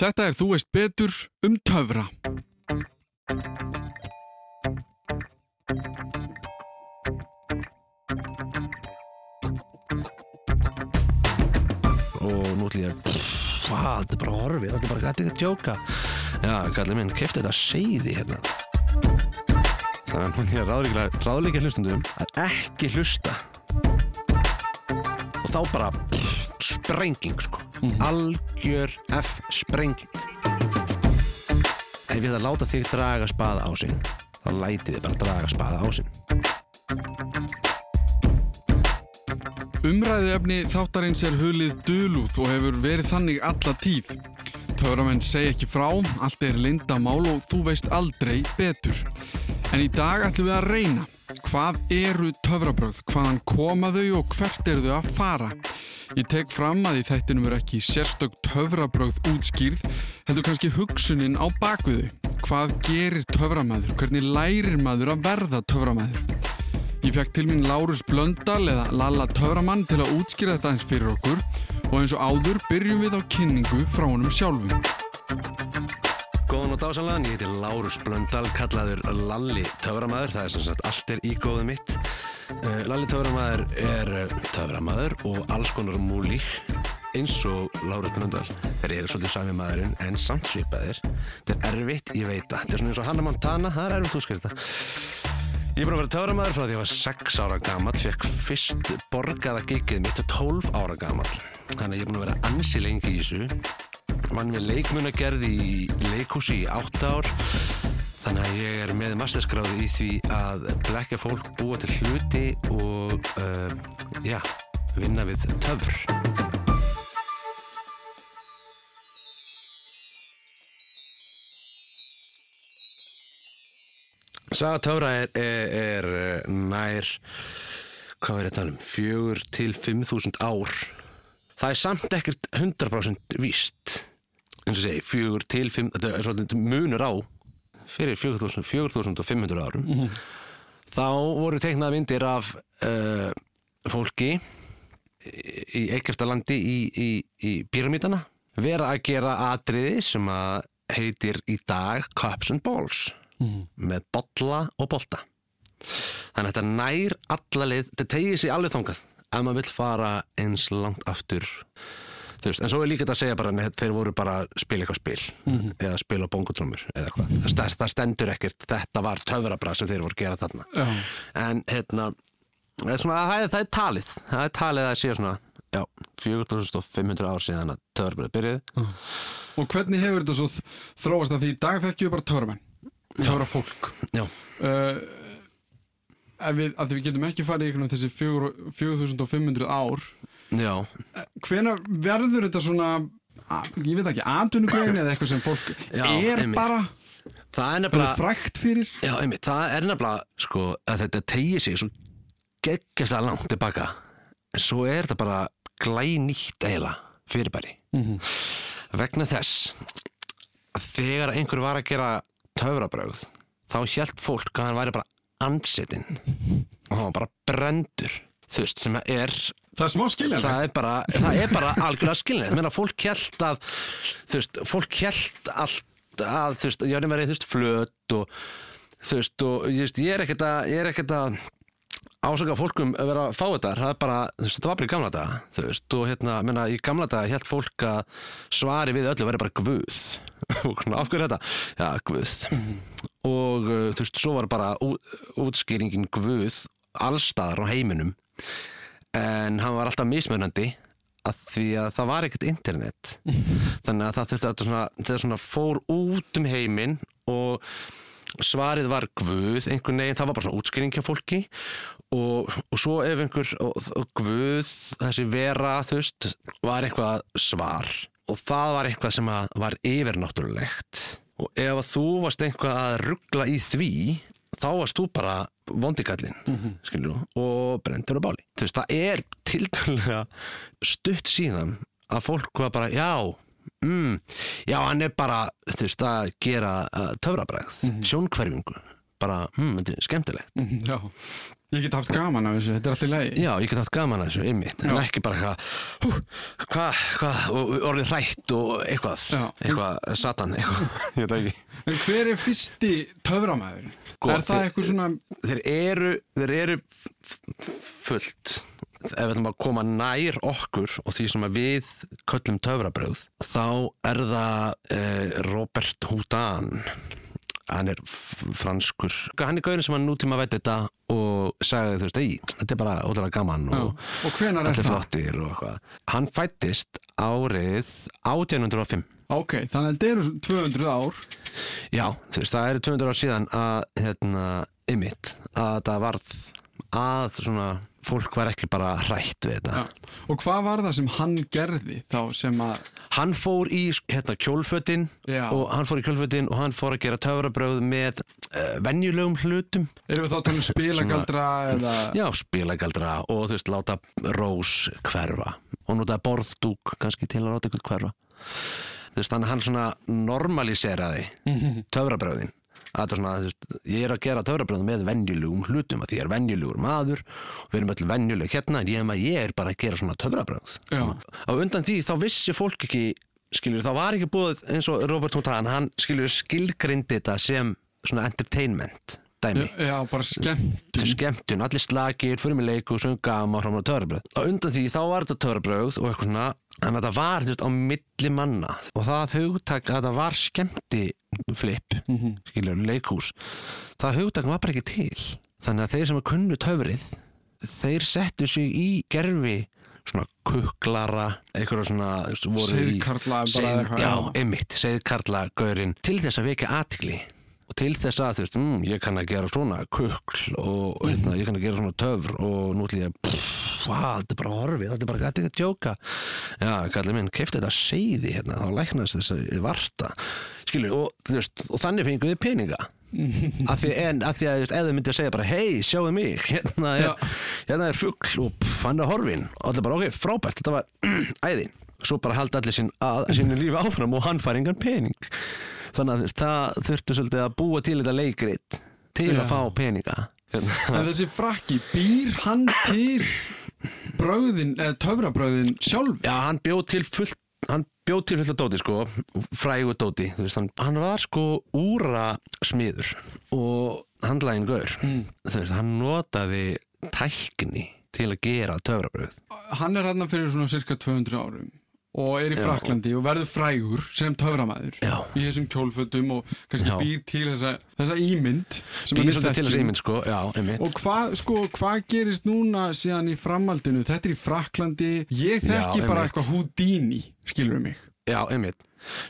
Þetta er Þú veist betur um töfra. og nú ætlum ég að hvað, þetta er bara horfið, þetta er bara gæti ekki að djóka já, kallið minn, kefti þetta seiði hérna. Þannig að hún er ráðleika hlustundum að ekki hlusta. Og þá bara sprenging sko algjör F sprenging ef ég það láta þig draga spaða á sinn þá læti þið bara draga spaða á sinn Umræðið efni þáttarins er hulið dölúð og hefur verið þannig alla tíð. Töframenn segja ekki frá, allt er lindamál og þú veist aldrei betur. En í dag ætlum við að reyna. Hvað eru töfrabröð? Hvaðan koma þau og hvert eru þau að fara? Ég tek fram að í þættinum er ekki sérstök töfrabröð útskýrð, heldur kannski hugsunin á bakviðu. Hvað gerir töframæður? Hvernig lærir maður að verða töframæður? Ég fekk til mín Lárus Blöndal eða Lalla Töframann til að útskýra þetta eins fyrir okkur og eins og áður byrjum við á kynningu frá honum sjálfum. Góðan og dásanlegan, ég heiti Lárus Blöndal, kallaður Lalli Töframæður, það er sem sagt allt er í góðu mitt. Uh, Lalli Töframæður er uh, töframæður og alls konar múlík eins og Lárus Blöndal. Þeir eru svolítið sami maðurinn en samt svipaðir. Þetta er erfitt, ég veit það. Þetta er svona eins og Hanna Montana, það er erfitt útskýrta. Ég er búin að vera töframæður frá því að ég var 6 ára gammal, fekk fyrst borgaða gigið mitt 12 ára gammal. Þannig að ég er búin að vera ansi lengi í þessu. Vann við leikmunagerð í leikhúsi í 8 ár. Þannig að ég er með masterskráði í því að blekja fólk búa til hluti og uh, já, vinna við töfr. Saga töfra er, er, er nær, hvað er þetta um, fjögur til fimm þúsund ár. Það er samt ekkert 100% víst, eins og segi, fjögur til fimm, þetta er svolítið munur á fyrir 4000 4500 árum. Þá voru teiknað myndir af uh, fólki í Eikeftalandi í, í, í pyramítana vera að gera atriði sem að heitir í dag Cups and Balls með bolla og bolta þannig að þetta nær alla leið þetta tegir sér alveg þangað ef maður vill fara eins langt aftur veist, en svo er líka þetta að segja bara nei, þeir voru bara að spila eitthvað spil eða spila bongotrömmur eða hvað það, stend, það stendur ekkert, þetta var töfrabrað sem þeir voru að gera þarna. Já. en hérna svona, það, er, það er talið það er talið að sé svona já, 4500 ár síðan að töfrabrað byrjuði Og hvernig hefur þetta svo þróast? Að því í dag þekkjum við bara töframenn, töfra fólk. já, Uh, ef við, að við getum ekki farið í þessi fjögur- 4500 ár, já, hvenær verður þetta svona, ég veit ekki, atvinnugrein eða eitthvað sem fólk Já, er einmitt. bara, það er nefnilega frækt fyrir? Já, einmitt, það er nefnilega sko, að þetta tegir sig svo geggjast að langt tilbaka en svo er þetta bara glænýtt eiginlega fyrirbæri Mhm. vegna þess þegar einhver var að gera töfrabröð þá hjælt fólk að hann væri bara ansetinn og hann var bara brendur þú veist, sem er Það er smá skiljanlegt. það er bara, það er bara algjörlega skilnið Menna, fólk hjælt að þú veist, fólk hjælt allt að þú veist, jörnum verið þú veist, flöt og þú veist, og ég, veist, ég er ekkert að ég er ekkert að ásaka fólkum að vera að fá þetta, það er bara þú veist, það var bara í gamla daga, þú veist, og hérna menna, í gamla daga hjælt fólk að svari við öllu verið bara guð. Og svona, af hverju þetta? Já, guð. Og uh, þú veist, svo var bara ú, útskýringin guð allstaðar á heiminum en hann var alltaf mismunandi að því að það var ekkert internet. Þannig að það þurfti að þegar svona fór út um heiminn og svarið var guð einhvern veginn, það var bara svona útskýring hjá fólki. Og, og svo ef einhver og, og guð, þessi vera þú veist, var eitthvað svar. Og það var eitthvað sem var yfirnáttúrulegt. Og ef þú varst eitthvað að ruggla í því þá varst þú bara vondikallin mm og brendur á báli. Veist, það er tiltölulega stutt síðan að fólk var bara, já mm, já, hann er bara veist, að gera uh, töfrabræð sjónkverfingu bara, mm, þetta er skemmtilegt. Mhm, Já. Ég get haft gaman af þessu, þetta er alltaf lagi. Já, ég get haft gaman að þessu, einmitt, en ekki bara eitthvað, hvað, hvað, orðið hrætt og eitthvað, Já. eitthvað, satan, eitthvað, ég veit ekki. En hver er fyrsti töframæður? Sko, er það eitthvað svona, Þeir eru, þeir eru fullt, ef við ætlum að koma nær okkur og því sem við köllum töfrabröð, þá er það eh, Robert Houdin, hann er franskur, hann er gaurin sem hann nútíma veit þetta og sagði þú veist, ei, þetta er bara ótrúlega gaman og og allir flottir og eitthvað. Hann fættist árið 1805. Ok, þannig að þetta eru 200 ár. Já, þú veist, það eru 200 ár síðan að, hérna, ymmit, að það varð að svona, fólk var ekki bara hrætt við þetta. Já. Og hvað var það sem hann gerði þá sem að, Hann fór í, hérna, kjólfötin Já. og hann fór í kjólfötin og hann fór að gera töfrabröð með uh, venjulegum hlutum. erum við þá að tala um spilagaldra eða... Já, spilagaldra og þú veist, láta rós hverfa og notaði borðdúk kannski til að láta ykkur hverfa. Þú veist, hann svona normaliseraði töfrabröðin. Að svona, ég er að gera töfrabröð með venjulegum hlutum því ég er venjulegur maður og við erum öll venjuleg hérna en ég, ég er bara að gera svona töfrabröð. Á undan því þá vissi fólk ekki, skiljur, þá var ekki búið eins og Robert Houdin, hann skiljur skilgrindi þetta sem svona entertainment dæmi Já, bara skemmt. til skemmtun, allir slagir, fyrir mig leik og sunga og maður fram á töfrabröð. Á undan því þá var þetta töfrabröð og eitthvað svona, en þetta var veist, á milli manna og það hugtak að þetta var skemmti flip, Mhm. skilur, leikhús, það hugtak var bara ekki til. Þannig að þeir sem að kunnu töfrið, þeir settu sig í gerfi svona kuklara, eitthvað svona Seið- eitthvað, Já, einmitt, segðkarla gaurinn til þess að vekja athygli og til þess að þú veist, mm, ég kann að gera svona kukl og hérna, ég kann að gera svona töfr og nú ætlum ég hvað, þetta er bara horfið, þetta er bara er ekki að djóka já, kallið minn, kefti þetta seiði hérna, þá læknast þess að varta. Skilur, og þú veist, og þannig fengum við peninga. Af því, en af því að ef þau myndi að segja bara hei, sjáðu mig, hérna er, hérna er fugl og hann er horfin. Og allir bara, ok, frábært, þetta var æði svo bara halda allir sín, að, sínu lífi áfram og hann fær engan pening þannig að það þurftu svolítið að búa til þetta leikrit til Já. að fá peninga Hérna. En þessi frakki, býr hann til bröðin, eða töfrabröðin sjálf? Já, hann bjóð til fullt hann bjóð til fullt af dóti sko frægu dóti, þú veist, hann, hann var sko úra smiður og handlægin gaur Mm. þú veist, hann notaði tækni til að gera töfrabröð Hann er hann fyrir svona cirka 200 árum og er í. Fraklandi og verður frægur sem töframæður Já. í þessum kjólfötum og kannski Já. býr til þessa, þessa ímynd býr til þessi ímynd sko, já, Og hvað sko, hvað gerist núna síðan í framhaldinu? Þetta er í Fraklandi, ég þekki bara eitthvað Houdini, skilur mig. Já, einmitt.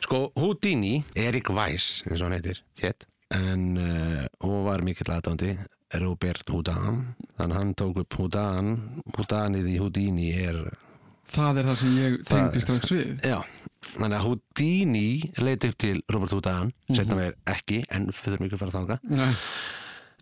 Sko, Houdini, Erik Weiss, eins og hann heitir, hétt, en uh, hún var mikill aðdándi, Robert Houdin, þannig hann tók upp Houdin, Houdinið í Houdini er, Það er það sem ég Það- tengdi strax við. já, þannig að Houdini leit upp til Robert Houdin, setna Mhm. meir ekki, en fyrir mikið að fara þanga. Nei.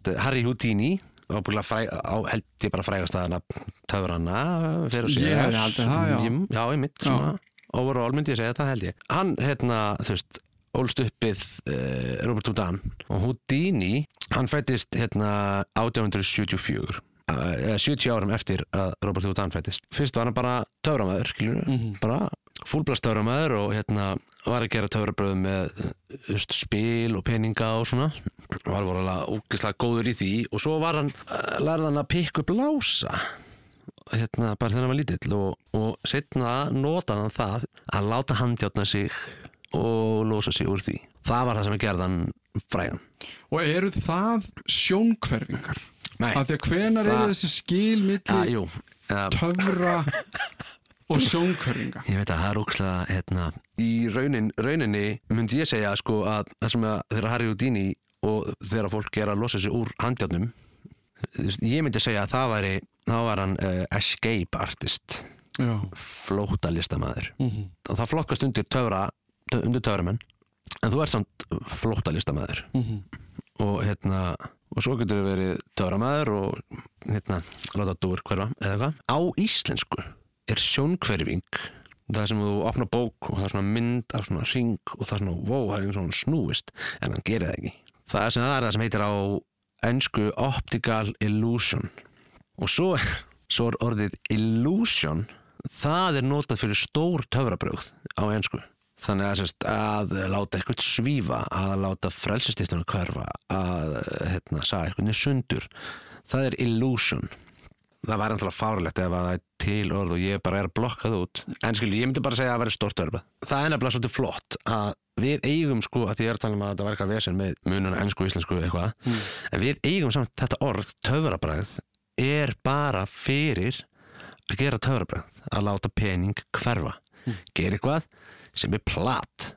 Þetta Harry Houdini, ábúinlega fræ, á, held ég bara frægast að hana töfrana fyrir að segja. Ég hefði haldið það, já. Jú, Já, einmitt, svona, overall myndi ég segja það held ég. Hann, hérna, þú veist, ólst uppið uh, Robert Houdin og Houdini, hann fættist hérna 1874 eða 70 árum eftir að Robert Houdin fættist. Fyrst var hann bara töframæður, skilur Mhm. bara fúlblast töframæður og hérna var að gera töfrabröð með þú veist, spil og peninga og svona og var vorulega ógeðslega góður í því og svo var hann, uh, lærði hann að pikka upp lása hérna bara þegar hann var lítill og, og setna notaði hann það að láta handjátna sig og losa sig úr því það var það sem að gerða hann frægan Og eru það sjónkverfingar? Af því að hvenar eru þessi skil milli jú uh, töfra og sjónkverfinga? Ég veit að það er ókslega hérna, í raunin, rauninni myndi ég segja sko að það sem að þeirra Harry Houdini og þegar fólk er að losa sig úr veist, ég myndi segja að það væri þá var hann uh, escape artist. Flótalistamæður Mm og það flokkast undir töfra undir töframenn en þú ert samt flótalistamæður -hmm. og hérna og svo getur þið verið töframæður og hérna láta dúr hverfa eða hvað? Á íslensku er sjónkverfing það sem þú opna bók og það er svona mynd af svona ring og það er svona wow, það er einhvern svona snúist en hann gerir það ekki. Það sem það er það sem heitir á ennsku optical illusion. Og svo, svo er orðið illusion. Það er notað fyrir stór töfrabröð á ensku þannig að, sérst, að láta eitthvað svífa að láta frelsistiftunum hverfa að hérna, sagða eitthvað sundur það er illusion það væri alltaf fárlegt ef að það er til orð og ég bara er að blokka það út en skilju, ég myndi bara segja að það væri stórt örfa það er nefnilega svolítið flott að við eigum sko, að því ég er að tala um að þetta var eitthvað vesen með mununa ennsku, íslensku, eitthvað Mm. en við eigum samt þetta orð, töfrabræð er bara fyrir að gera töfrabræð að láta pening hverfa Mm. gera eitthvað sem er plat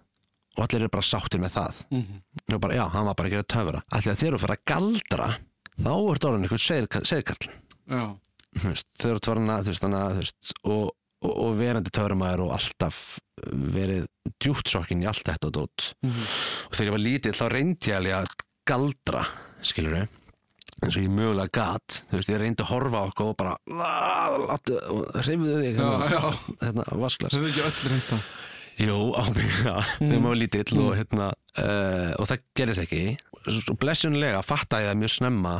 og allir eru bara sáttir með það. Mhm. og bara, já, hann var bara að gera töfra. Af því að þegar þú fyrir að galdra þá er þetta orðin einhvern þannig að, þú veist, og, og, og verandi töframæður og alltaf verið djúptsokkin í allt þetta og dót. Mhm. og þegar ég var lítill þá reyndi ég alveg að galdra skilur við eins og ég mögulega gat, þú veist, ég reyndi að horfa á okkur og bara hreyfðu þig hérna, hérna vasklas það er ekki öll reynda Jú, ábyggilega, þegar maður var lítill og, hérna, uh, og það gerðist ekki. Blessunlega fattaði ég það mjög snemma.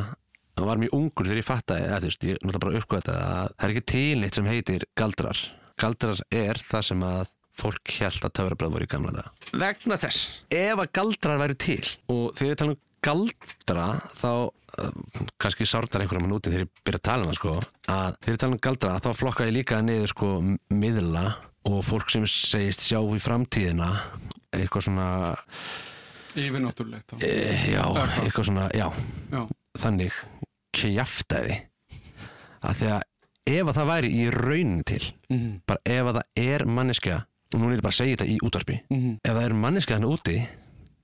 Það var mjög ungur þegar ég fattaði að þú veist, ég náttúrulega bara uppgöta að það er ekki til neitt sem heitir galdrar. Galdrar er það sem að fólk held að töfrabröð voru í gamla dag vegna þess, ef að galdrar væru til og þegar ég tala um galdra þá uh, kannski sárnar einhverjum að núti þegar ég byrja að tala um það sko að þegar ég tala um galdra þá flokka ég líka niður sko miðla og fólk sem segist sjá í framtíðina eitthvað svona Yfirnáttúrulegt e, já, eitthvað svona, já, Já, þannig kjaftaði að því að ef að það væri í raunin til Mhm. bara ef að það er manneskja og nú er ég bara að segja þetta í útvarpi Mhm. ef það er manneskja þannig úti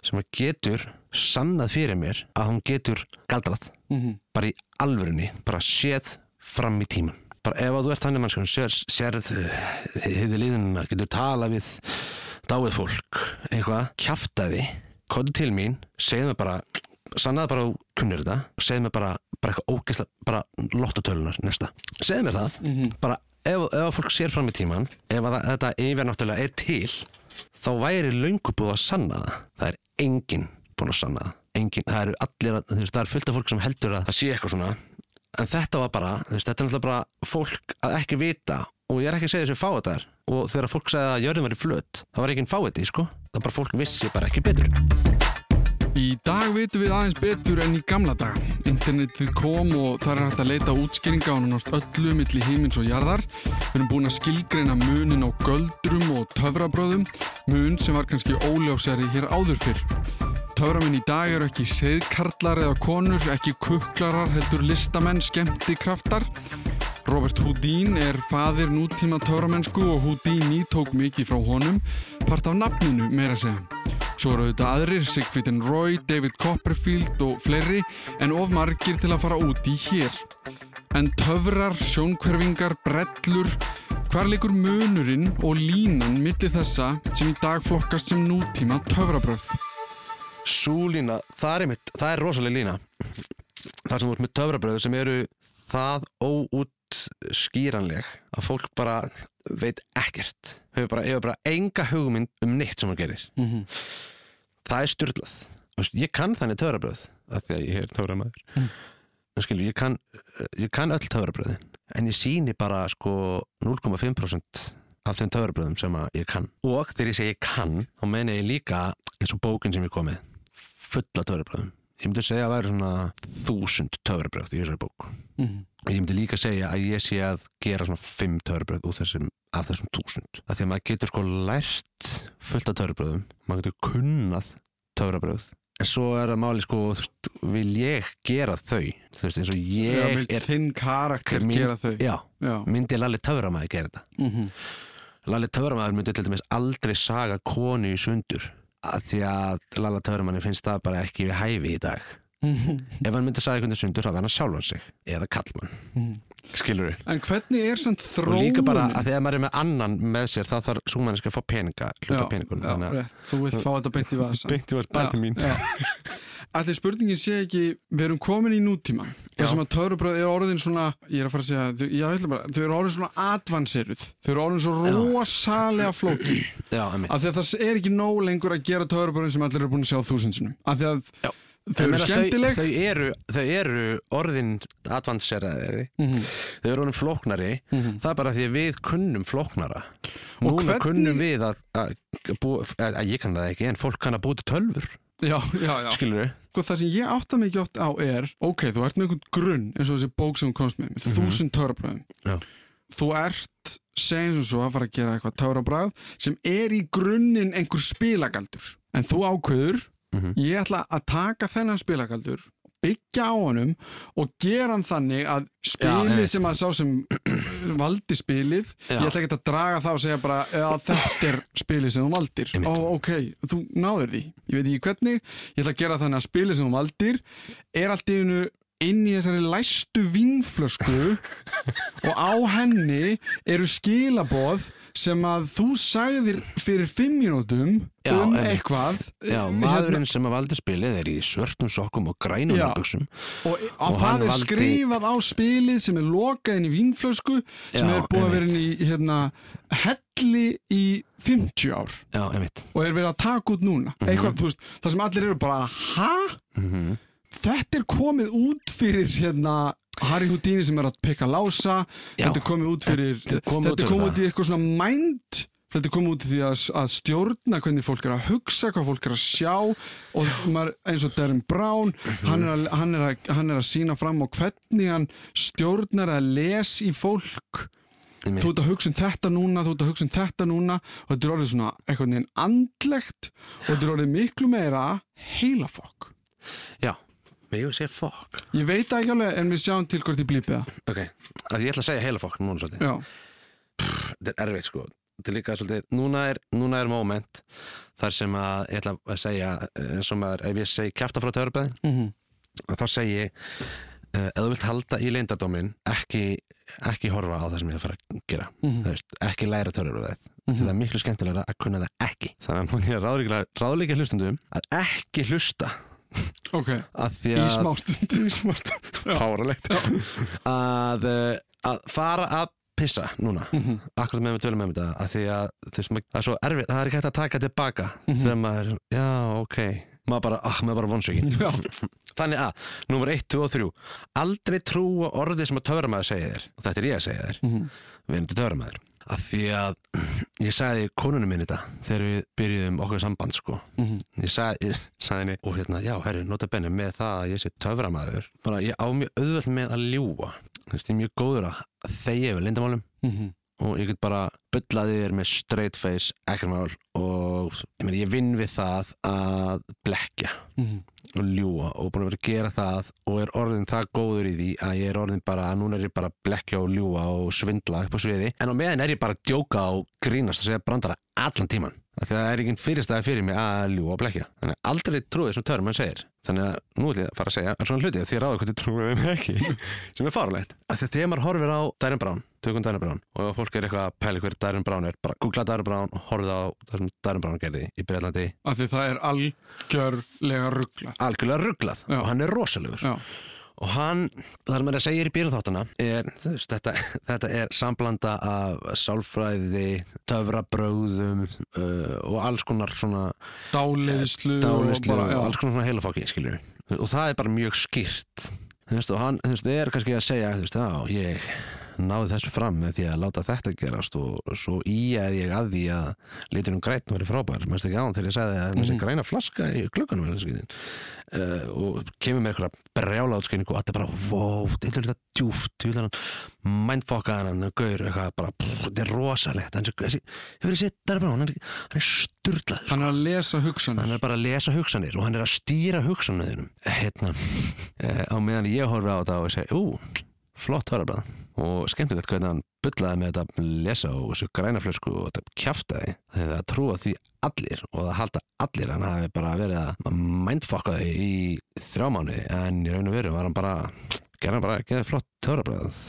sem að getur sannað fyrir mér að hún getur galdrað Mhm. bara í alvörunni, bara séð fram í tíman bara ef að þú ert þannig mannskjum sér, sérð hefði liðunina, getur talað við dáið fólk, eitthvað kjaftaði, kóðu til mín segðu mér bara, sannaði bara þú kunnir þetta, segðu mér bara bara eitthvað ógeðslega, bara lottotölunar næsta, segðu mér það, Mhm. bara ef, ef að fólk sér fram í tíman ef að þetta yfirnáttúrulega er til þá væri löngu búið að sanna það. Það er enginn búin að sanna það. Enginn, það eru allir, það er fullt af fólk sem heldur að það sé eitthvað svona en þetta var bara, veist, þetta er náttúrulega bara fólk að ekki vita og ég er ekki að segja þessu fá þetta er og þegar fólk segja að jörðin var í flöt það var ekki fá þetta, sko það bara fólk vissi bara ekki betur Í dag vitum við aðeins betur enn í gamla daga. Internetið kom og þar er hægt að leita útskýringa á nánast öllu milli hímins og jarðar. Við erum búin að skilgreina munin á göldrum og töfrabröðum, mun sem var kannski óljósari hér áður fyrr. Töframenn í dag eru ekki seðkarlar eða konur, ekki kuklarar, heldur listamenn, skemmti kraftar. Robert Houdin er faðir nútíma töframennsku og Houdini tók mikið frá honum, part af nafninu meira segja. Svo eru auðvitað aðrir, Sigfrid Roy, David Copperfield og fleiri, en of margir til að fara út í hér. En töfrar, sjónkverfingar, brellur, hvar leikur munurinn og línan milli þessa sem í dag flokkast sem nútíma töfrabröð? Sú lína, það er, það er rosalega lína. Það sem þú ert með töfrabröðu sem eru það óútskýranleg að fólk bara veit ekkert. Hefur bara, hefur bara enga hugmynd um neitt sem hann gerir. Mm -hmm. Það er styrlað Ég kann þannig töfrabröð af því að ég er töframæður Mm. Skilu, ég kann, ég kann öll töfrabröðin en ég síni bara sko 0,5% af þeim töfrabröðum sem ég kann. Og þegar ég segi ég kann þá meina ég líka eins og bókin sem ég kom með fulla töfrabröðum ég myndi segja að væri svona þúsund töfrabröð í þessari bók Mm -hmm. og ég myndi líka segja að ég sé að gera svona fimm töfrabröð úr þessum af þessum þúsund af því að maður getur sko lært fullt af töfrabröðum maður getur kunnað töfrabröð en svo er það máli sko veist, vil ég gera þau þú veist eins og ég er Þinn karakter Mín- gera þau. já, Já. myndi Lalli töframæði gera þetta Mm -hmm. Lalli töframæður myndi til dæmis aldrei saga konu í sundur því að Lalla töframæni finnst það bara ekki við hæfi í dag ef hann myndi saga einhvern veginn sundur þá verður hann sjálfan sig eða kallmann, skilur við En hvernig er samt og þróunin? líka bara að þegar maður er með annan með sér þá þarf svo manneski að fá peninga hluta peningun. Þú vilt fá þetta beint í vasa. beint í var bæti mín Allir spurningin sé ekki, við erum komin í nútíma. Það sem að töfrabröð er orðin svona, ég er að fara að segja, þau, ég ætla bara, þau eru orðin svona advanseruð. Þau eru orðin svo rosalega emmi Af því að það er ekki nóg lengur að gera töfrabröðin sem allir eru búin að sjá þúsundsunum. Af því að Já. þau eru skemmtileg þau, þau, eru, þau eru orðin advanseraðri Mhm. þau eru orðin flóknari Mhm. það er bara því að við kunnum flóknara Og núna hvernig- kunnum við að, að, að, að ég kann það ekki en fólk kann að til tölfur já, já, já. Skilur við sko, það sem ég átta mikið oft á er ok, þú ert með einhvern grunn eins og þessi bók sem þú komst með, með þúsund törabröðum Já. þú ert segjum svo að fara að gera eitthvað törabröð sem er í grunninn einhver spilagaldur. En þú ákveður Mhm. ég ætla að taka þennan spilagaldur byggja á honum og gera hann þannig að spilið einmitt. sem að sá sem valdi spilið Já. ég ætla ekki að draga það og segja bara að þetta er spilið sem þú valdir ó ok, þú náður því ég veit ekki hvernig, ég ætla að gera þannig að spilið sem þú valdir er allt í einu inn í þessari læstu vínflösku og á henni eru skilaboð sem að þú sagðir fyrir fimm mínútum um eitthvað Já, hérna, maðurinn sem að valdi spilið er í svörtum sokkum og grænum Já. nærbuxum og, og, það er valdi- skrifað á spilið sem er lokað inn í vínflösku sem Já, er búið að vera inn í hérna, helli í 50 ár. Já, og er verið að taka út núna. Mhm. eitthvað, þú veist, það sem allir eru bara hæ? Þetta er komið út fyrir hérna Harry Houdini sem er að pikka lása. Já. þetta er komið út fyrir Þetta er komið þetta komið út í eitthvað svona mind. Þetta er komið út í því að, að stjórna hvernig fólk er að hugsa, hvað fólk er að sjá. Og maður, eins og Darren Brown hann, er að, hann, er að, hann er að sína fram á hvernig hann stjórnar að les í fólk. Þú ert að hugsa um þetta núna, þú ert að hugsa um þetta núna. Og þetta er orðið svona eitthvað neginn andlegt. Og þetta er orðið miklu meira heilafokk. Já, við ég segja fokk Ég veit ekki alveg en við sjáum til hvort ég blípi það. Ok, að ég ætla að segja heila fokk núna svolítið Já. Þetta er erfitt sko Þetta er líka svolítið, núna er, núna er moment þar sem að ég ætla að segja eh, eins og maður, ef ég segi kæfta frá törubæðin Mm -hmm. þá segi ég uh, ef þú vilt halda í leyndadómin ekki, ekki horfa á það sem ég er að fara að gera Mhm. Það veist, ekki læra törubæðið Mhm. það er miklu skemmtilega að kunna það ekki þannig að ég ráðleika, ráðleika hlustundum að ekki hlusta Ok, að því í smástund. í smástund fáralegt að, uh, að fara að pissa núna. Mhm. akkurat með við tölum með þetta að því að það er svo erfitt, það er ekki hægt að taka tilbaka Mhm. þegar maður, já, ok. Maður bara, ah, maður bara vonsökin Já. þannig að, númer 1, 2 og 3 aldrei trúa orðið sem að töframæður segja þér. Og þetta er ég að segja þér. Mhm. við erum til töframæður að því að ég sagði konunum minn þetta þegar við byrjuðum okkur samband sko Mhm. ég sagði, sagði henni og hérna, já, herri, nota benni með það að ég sé töframæður bara ég á mjög auðvöld með að ljúa þú veist, ég er mjög góður að þegja yfir lindamálum Mhm. Og ég get bara byllaði þér með straight face, ekkert mál og ég, ég vinn við það að blekja Mhm. og ljúa og búin að vera að gera það og er orðin það góður í því að ég er orðin bara, núna er ég bara að blekja og ljúa og svindla upp á sviði en á meðan er ég bara að djóka og grínast og segja brandara allan tíman að það er ekki fyrirstæði fyrir mig að ljúa og blekja þannig að aldrei trúið sem törm hann segir. Þannig að nú ætlum ég að fara að segja er svona hluti því að ráður hvað þið trúið þeim ekki sem er því að þegar maður horfir á Darren Brown tökum Darren Brown og ef fólk er eitthvað að pæli hver Darren Brown er bara googla Darren Brown og horfið á það sem Darren Brown gerði í Breitlandi Af því það er algjörlega ruggla. algjörlega rugglað og hann er rosalegur. Já. Og hann, sem er að segja í byrjun þáttana er, veist, þetta, þetta er samblanda af sálfræði töfrabröðum uh, og alls konar svona dálislu og og, bara, já. alls konar svona heilafóki, skilur og það er bara mjög skýrt veist, og hann, veist, er kannski að segja já, ég náði þessu fram með því að láta þetta gerast og svo íæði ég að því að liturinn græn verið frábær, mér finnst ekki án þegar ég sagði að þessi Mhm. græna flaska í skýtin uh, og kemur með eitthvað brjála átskynningu og allir bara, wow, þetta er þetta djúft mindfokkaðan hann gaur, eitthvað bara, þetta er rosalegt. Hann, þessi, ég verið sétt, það er bara hann er, er sturlað Hann er að lesa hugsanir. hann er bara að lesa hugsanir og hann er að stýra hugsanirnum. Hérna, eh, á meðan ég horfi á þetta og ég segi, ú, flott törabrað og skemmtilegt hvernig hann bullaði með þetta að lesa og þessu grænaflösku og þetta kjaftaði þegar það trúa því allir og það halda allir hann hafi bara verið að mindfucka þau í þrjá mánuði. En í raun og veru var hann bara gerði hann bara, gerði flott törabrað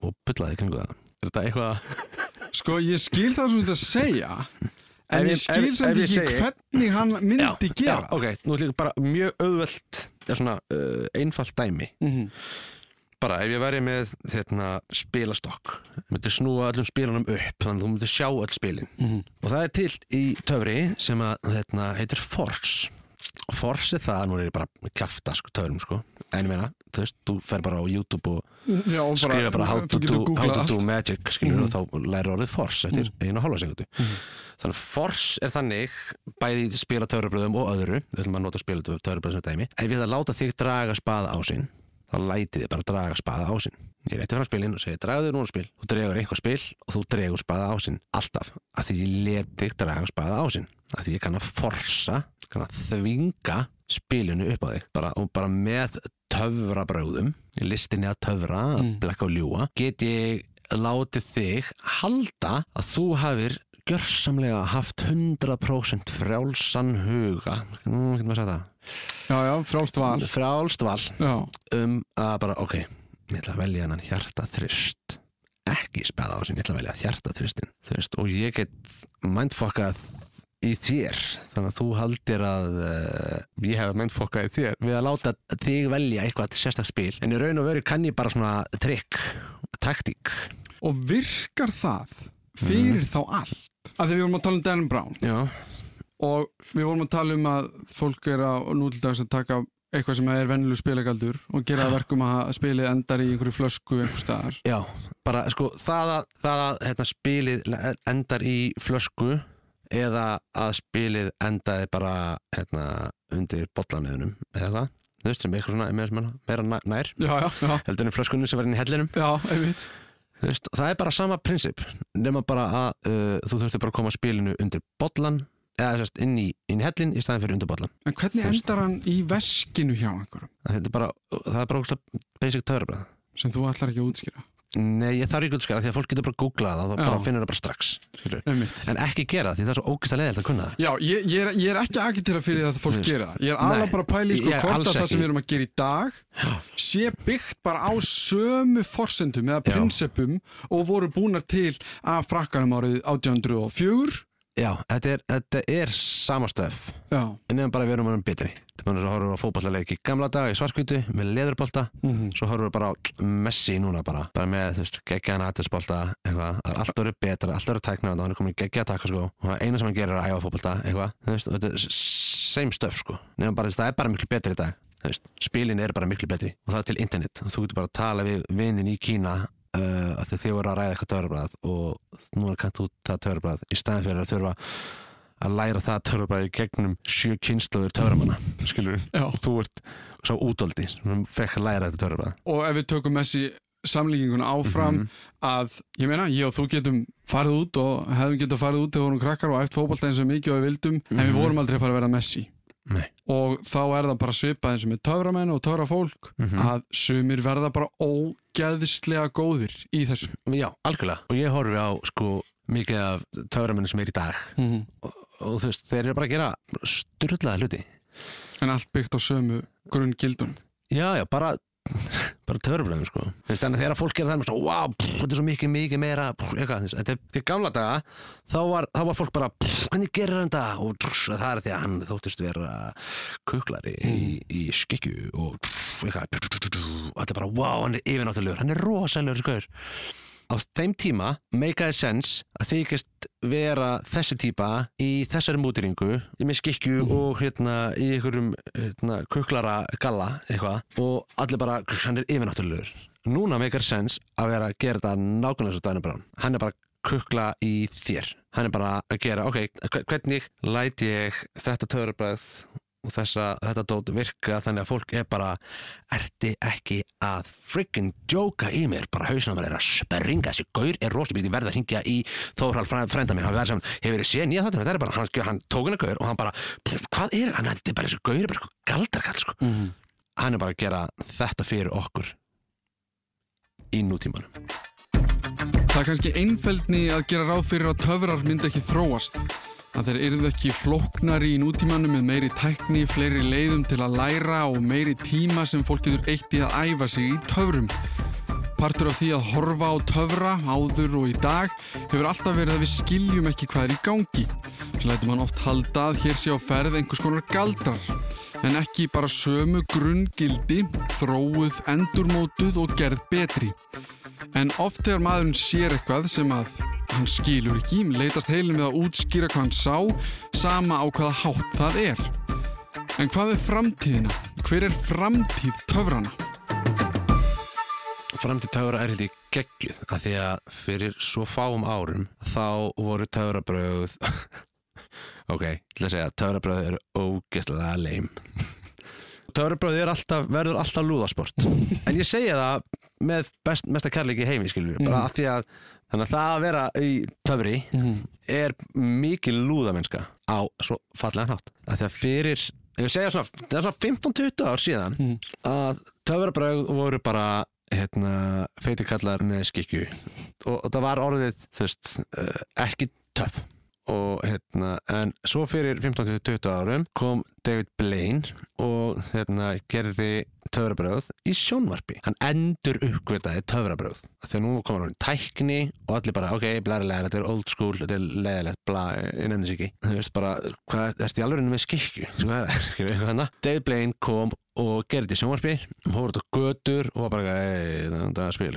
og bullaði í kringu það. Er þetta eitthvað Sko, ég skil það sem þetta að segja, en ég- ég skil samt ekki segi- hvernig hann myndi já, gera. ok, nú er líka bara mjög auðvelt uh, einfalt dæmi. Mhm. Bara ef ég væri með hérna, spilastokk myndi snúa öllum spilunum upp þannig að þú myndi sjá öll spilin Mhm. og það er til í töfri sem að hérna, heitir Force Force er það, nú er ég bara að kjafta sko, törum sko, en ég meina þú veist, þú fer bara á YouTube og Já, og skrifa bara how þú to, getur do, how to do allt. magic skilur Mhm. og þá lærir orðið Force eftir einu og hálfa sekundu þannig að Force er þannig bæði í spila törubröðum og öðru við ætlum að nota spila törubröðum sem dæmi ef ég ætla að láta þig draga spaða á sinn þá læti þið bara draga spaða á sinn. Ég rétti fram spilin og segi dragaðu núna spil. Þú dregur eitthvað spil og þú dregur spaða á sinn. Alltaf, af því ég let þig draga spaða á sinn, af því ég kann að forsa kann að þvinga spilinu upp á þig. Bara, og bara með töfrabröðum listinni að töfra, að Mm. blekka og ljúa get ég látið þig halda að þú hafir gjörsamlega haft 100% frjálsan huga. Mm, getur maður að segja það? Já, já, frálst val. Frjálst val. Já, um að bara, ok, ég ætla að velja hennan hjarta þrist ekki speða á sin, ég ætla að velja hjarta þristin veist, og ég get mindfokkað í þér. Þannig að þú haldir að uh, ég hef mindfokkað í þér við að láta þig velja eitthvað sérstak spil. En í raun og veru kann ég bara svona trikk, taktík. Og virkar það fyrir þá allt. Að því við vorum að tala um Dan Brown. Já, og við vorum að tala um að fólk er að nútildags að taka eitthvað sem er vennilu spilagaldur og gera verkum að spilið endar í einhverju flösku einhver staðar. Já, bara sko það að, það að hérna, spilið endar í flösku eða að spilið endaði bara hérna, undir bollanöðunum eða hvað, þú veist sem eitthvað svona meira, meira nær- Já, já, já, heldur en flöskunni sem var inn í hellinum. Já, einmitt veist, það er bara sama prinsip nema bara að uh, þú þurfti bara að koma spilinu undir bollan eða sérst, inn, í, inn í hellin í staðin fyrir undir bollan En hvernig veist. endar hann í veskinu hjá einhverjum? Það er bara, það er bara basic töfrabrað sem þú ætlar ekki að útskýra Nei, ég þarf ekki að skara því að fólk getur bara að googla það og bara finnur það bara strax en ekki gera því það er svo ógeðslega leðilt að kunna það. Já, ég, ég, er, ég er ekki agitera fyrir það að fólk gera það. Ég er alveg bara að pæli sko, hvort að það sem við erum að gera í dag sé byggt bara á sömu forsendum eða Já. prinsipum og voru búnar til af frakkanum árið 1804 Já, þetta er, þetta er sama stöf. Já, en nefnum bara við erum að betri. Bara að horfa á fótballaleik í gamla dag í svarkvítu með leðurbolta. Mhm. svo horfum við bara á Messi núna bara. Bara með, þú veist, geggjaðan aðtilsbolta eitthvað, það er allt orðið betra, allt orðið tækna og hann er komin í geggjaða takka sko. Og eina sem hann gerir er að æfa fótbolta eitthvað, þú og þetta er same stuff sko, nefnum bara, þú það er bara miklu betri í dag. Þú spilin er bara miklu betri. Og það er til internet, þú getur bara að tala við vinnin í Kína uh, að þið voru að ræða eitthvað törfrað og nú er kant út það törfrað í staðin fyrir að þurfa að læra það törfrað í gegnum sjö kynsluður törframanna skilur þú ert svo útóldi sem fekk að læra þetta törfrað Og ef við tökum Messi samlíkinguna áfram Mhm. að, ég meina, ég og þú getum farið út og hefðum getað farið út þegar við vorum krakkar og eftir fótbolta eins og mikið og við vildum en við Mhm. vorum aldrei að fara að vera Messi Nei. og þá er það bara svipað eins og með töframenn og töfrafólk Mhm. að sumir verða bara ógeðslega góðir í þessu Já, algjörlega og ég horfi á sko mikið af töframennu sem er í dag Mhm. og, og þú veist, þeir eru bara að gera styrlaða hluti en allt byggt á sömu grunngildun Já, já, bara bara töfrabröðum sko. Veist, en þegar fólk gera það með svo, wow, pff, þetta er svo mikið, mikið meira pff, eitthvað, þetta er því gamla daga þá var, þá var fólk bara, pff, hvernig gerir hann þetta? Og það er því að hann þóttist vera kuklari í, í skikju og eitthvað þetta er bara, wow, hann er yfirnáttulegur hann er rosalegur skoður á þeim tíma meikaði sens að þykist vera þessi típa í þessari mútiringu með skikju og hérna í einhverjum hérna, kuklara galla eitthvað og allir bara, hann er yfirnáttúrulegur. Núna meikar sens að vera að gera þetta nákvæmlega svo Dæni Brán hann er bara kukla í þér. Hann er bara að gera, ok, hve- hvernig læt ég þetta törubræð og þessa, þetta dót virka þannig að fólk er bara erti ekki að friggin djóka í mér? Bara hausnum er að springa. Þessi gaur er rosalbítið verða að hringja í Þórhald frænda minn, hann verður sem hefur verið séð nýja þáttur þetta er bara, hann, hann tók hennar gaur og hann bara hvað er, hann þetta er bara þessi gaur er bara eitthvað galdarkall sko. Mhm. hann er bara að gera þetta fyrir okkur í nútímanum. Það er kannski einfeldni að gera ráð fyrir að töfrar myndi ekki þróast að þeir yrðu ekki flóknari í nútímanum með meiri tækni, fleiri leiðum til að læra og meiri tíma sem fólk getur eitt í að æfa sig í töfrum. Partur af því að horfa á töfra áður og í dag hefur alltaf verið að við skiljum ekki hvað er í gangi. Svo lætur mann oft halda að hér sé á ferð einhvers konar galdrar. En ekki bara sömu grunngildi, þróuð, endurmótuð og gerð betri. En oft þegar maðurinn sér eitthvað sem að hann skilur ekki, leitast heilin við að útskýra hvað hann sá, sama á hvaða hátt það er. En hvað er framtíðina? Hver er framtíð töfrana? Framtíð töfra er heldur geggjuð af því að fyrir svo fáum árum þá voru töfrabröð ok, ætla að segja töfrabröð eru ógeðslega leim Töfrabröð alltaf, verður alltaf lúðasport en ég segja það með best, mesta kærleiki heimi skilur við, bara af því að þannig að það að vera í töfri er mikil lúðamennska á svo fallega hátt. Af því að fyrir, ég segja svona það er svona 15-20 ár síðan að töfrabröð voru bara hérna, feitikallar með skikju og, og það var orðið þú veist, uh, ekki töff og hérna, en svo fyrir 15-20 árum kom David Blaine og hérna gerði töfrabröð í sjónvarpi. Hann endur uppgötaði töfrabröð þegar nú komur hann tækni og allir bara, ok, blærilega, þetta er old school þetta er leðilegt, ég nefnir sér ekki. Þú veist bara, hvað, ertu í alveg með skikju sko, hvað er, skilur við hérna David Blaine kom og gerði þetta í sjónvarpi hóður þetta götur og var bara það er spil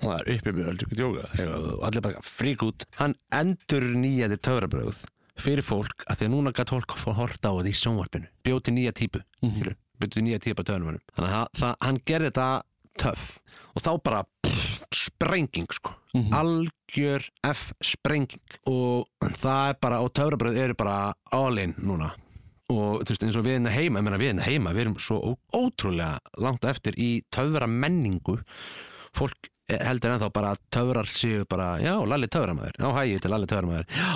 það er uppið mér og allir bara frík út. Hann endur nýjaði töfrabröð fyrir fólk að því að núna gæti fólk að horta á þetta í sjónvarpinu. Bjóti nýja típu mm -hmm. bjóti nýja típu á töfrabröðunum þannig að það, hann gerði þetta töff. Og þá bara pff, sprenging sko. Mhm. algjör F sprenging og það er bara og töfrabröð eru bara all in núna og þú veist eins og við hérna heima, ég meina við hérna heima við erum svo ótrúlega langt eftir í töfra menningu fólk heldur ennþá bara að töfrar séu bara, já, Lalli töframæður já, hæ, ég heiti Lalli töframæður já,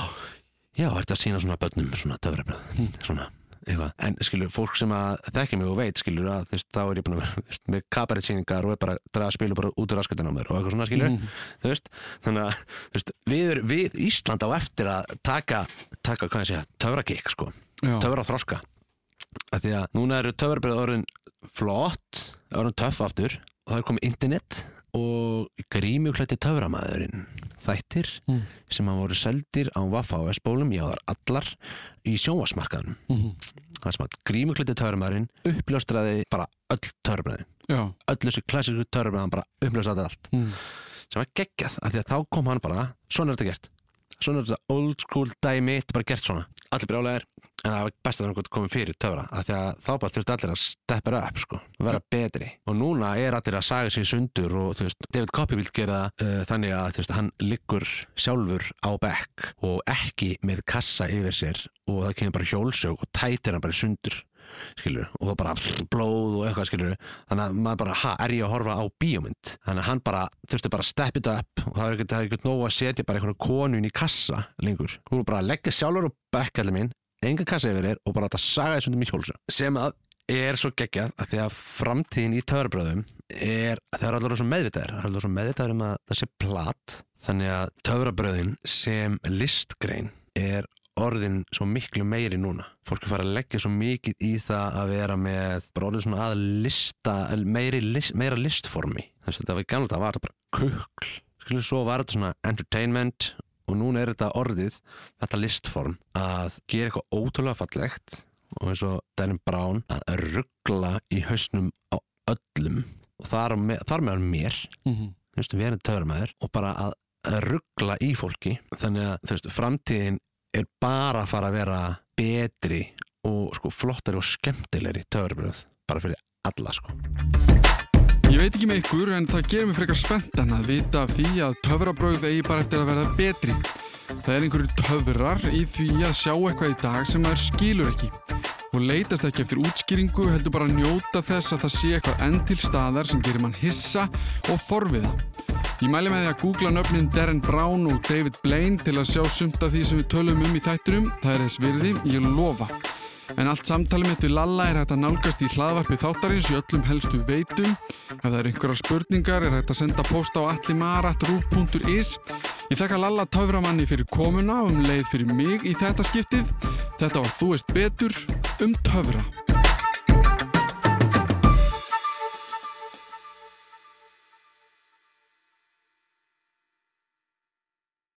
já, að sína svona börnum svona töfrabröð, svona eitthvað, en skilur, fólk sem að þekki mig og veit, skilur, að þú veist, þá er ég búin að vera með kabaretsýningar og er bara að draga spilu bara út úr raskatan á mér og eitthvað svona, skilur þú veist, þannig að þú veist, við, er, við Ísland á eftir að taka, taka, hvað ég segja, töfragik, sko. Töfra þroska af því að núna eru töfrabröð orðin flott, orðin töff aftur og það er komið internet og grímjuklætti töframæðurinn þættir Mm. sem hafa voru seldir á Vaffa og S-bólum í áðar allar í sjónvarsmarkaðunum Mhm. það sem að grímjuklætti töframæðurinn uppljóstraði bara öll töframæðin Já. öll þessi klassíku töframæðin bara uppljóstraði allt Mm. sem var geggjað af því að þá kom hann bara svona er þetta gert svona er þetta old school dæmi þetta er bara gert svona. Allir brjálæðir en það var best að hann komið fyrir töfra því að þá bara þurfti allir að steppa upp sko, vera betri. Og núna er allir að saga í sundur og veist, David Copperfield gera það uh, þannig að veist, hann liggur sjálfur á bekk og ekki með kassa yfir sér og það kemur bara hjólsög og tætir hann bara sundur skilur, og það bara blóð og eitthvað skilur, þannig að maður bara ha, er ég að horfa á bíómynd, þannig að hann bara þurfti bara að step it up og það er ekkert, það er ekkert nóg að setja bara einhverju konun í kassa lengur, þú eru bara að leggja sjálfur og bekkallir minn, enga kassa yfir þér og bara að saga þessum í hjólsa sem að er svo geggjað að því að framtíðin í töfrabröðum er að það er allir svo meðvitaðir það allir svo meðvitaðir um að það sé plat. Þannig að töfrabröðin sem listgrein er orðin svo miklu meiri núna. Fólk er farið að leggja svo mikið í það að vera með bara orðin svona að lista meiri, list, meira listformi. Þess að það var í gamla það var þetta bara kukl. Skilur svo var þetta svona entertainment og núna er þetta orðið þetta listform að gera eitthvað ótrúlega fallegt og eins og Danny Brown að ruggla í hausnum á öllum. Og þar, með, meðan mér. Mhm. þú veist, við erum töframæður og bara að ruggla í fólki. Þannig að veist, framtíðin er bara að fara að vera betri og sko flottari og skemmtilegri töfrabröð bara fyrir alla sko Ég veit ekki með ykkur en það gerir mig frekar spenntan að vita því að töfrabröð eigi bara eftir að verða betri. Það er einhverju töfrar í því að sjá eitthvað í dag sem maður skilur ekki og leitast ekki eftir útskýringu heldur bara að njóta þess að það sé eitthvað enn til staðar sem gerir mann hissa og forviða. Ég mæli með því að googla nöfnin Darren Brown og David Blaine til að sjá sumt af því sem við tölum um í þættunum. Það er þess virði, ég lofa. En allt samtalið mitt við Lalla er hægt að nálgast í hlaðvarpi þáttarins í öllum helstu veitum. Ef það eru einhverjar spurningar er hægt að senda post á allimarat.ruf.is. Ég þakka Lalla töframanni fyrir komuna og um leið fyrir mig í þetta skiptið. Þetta var Þú veist betur um töfra.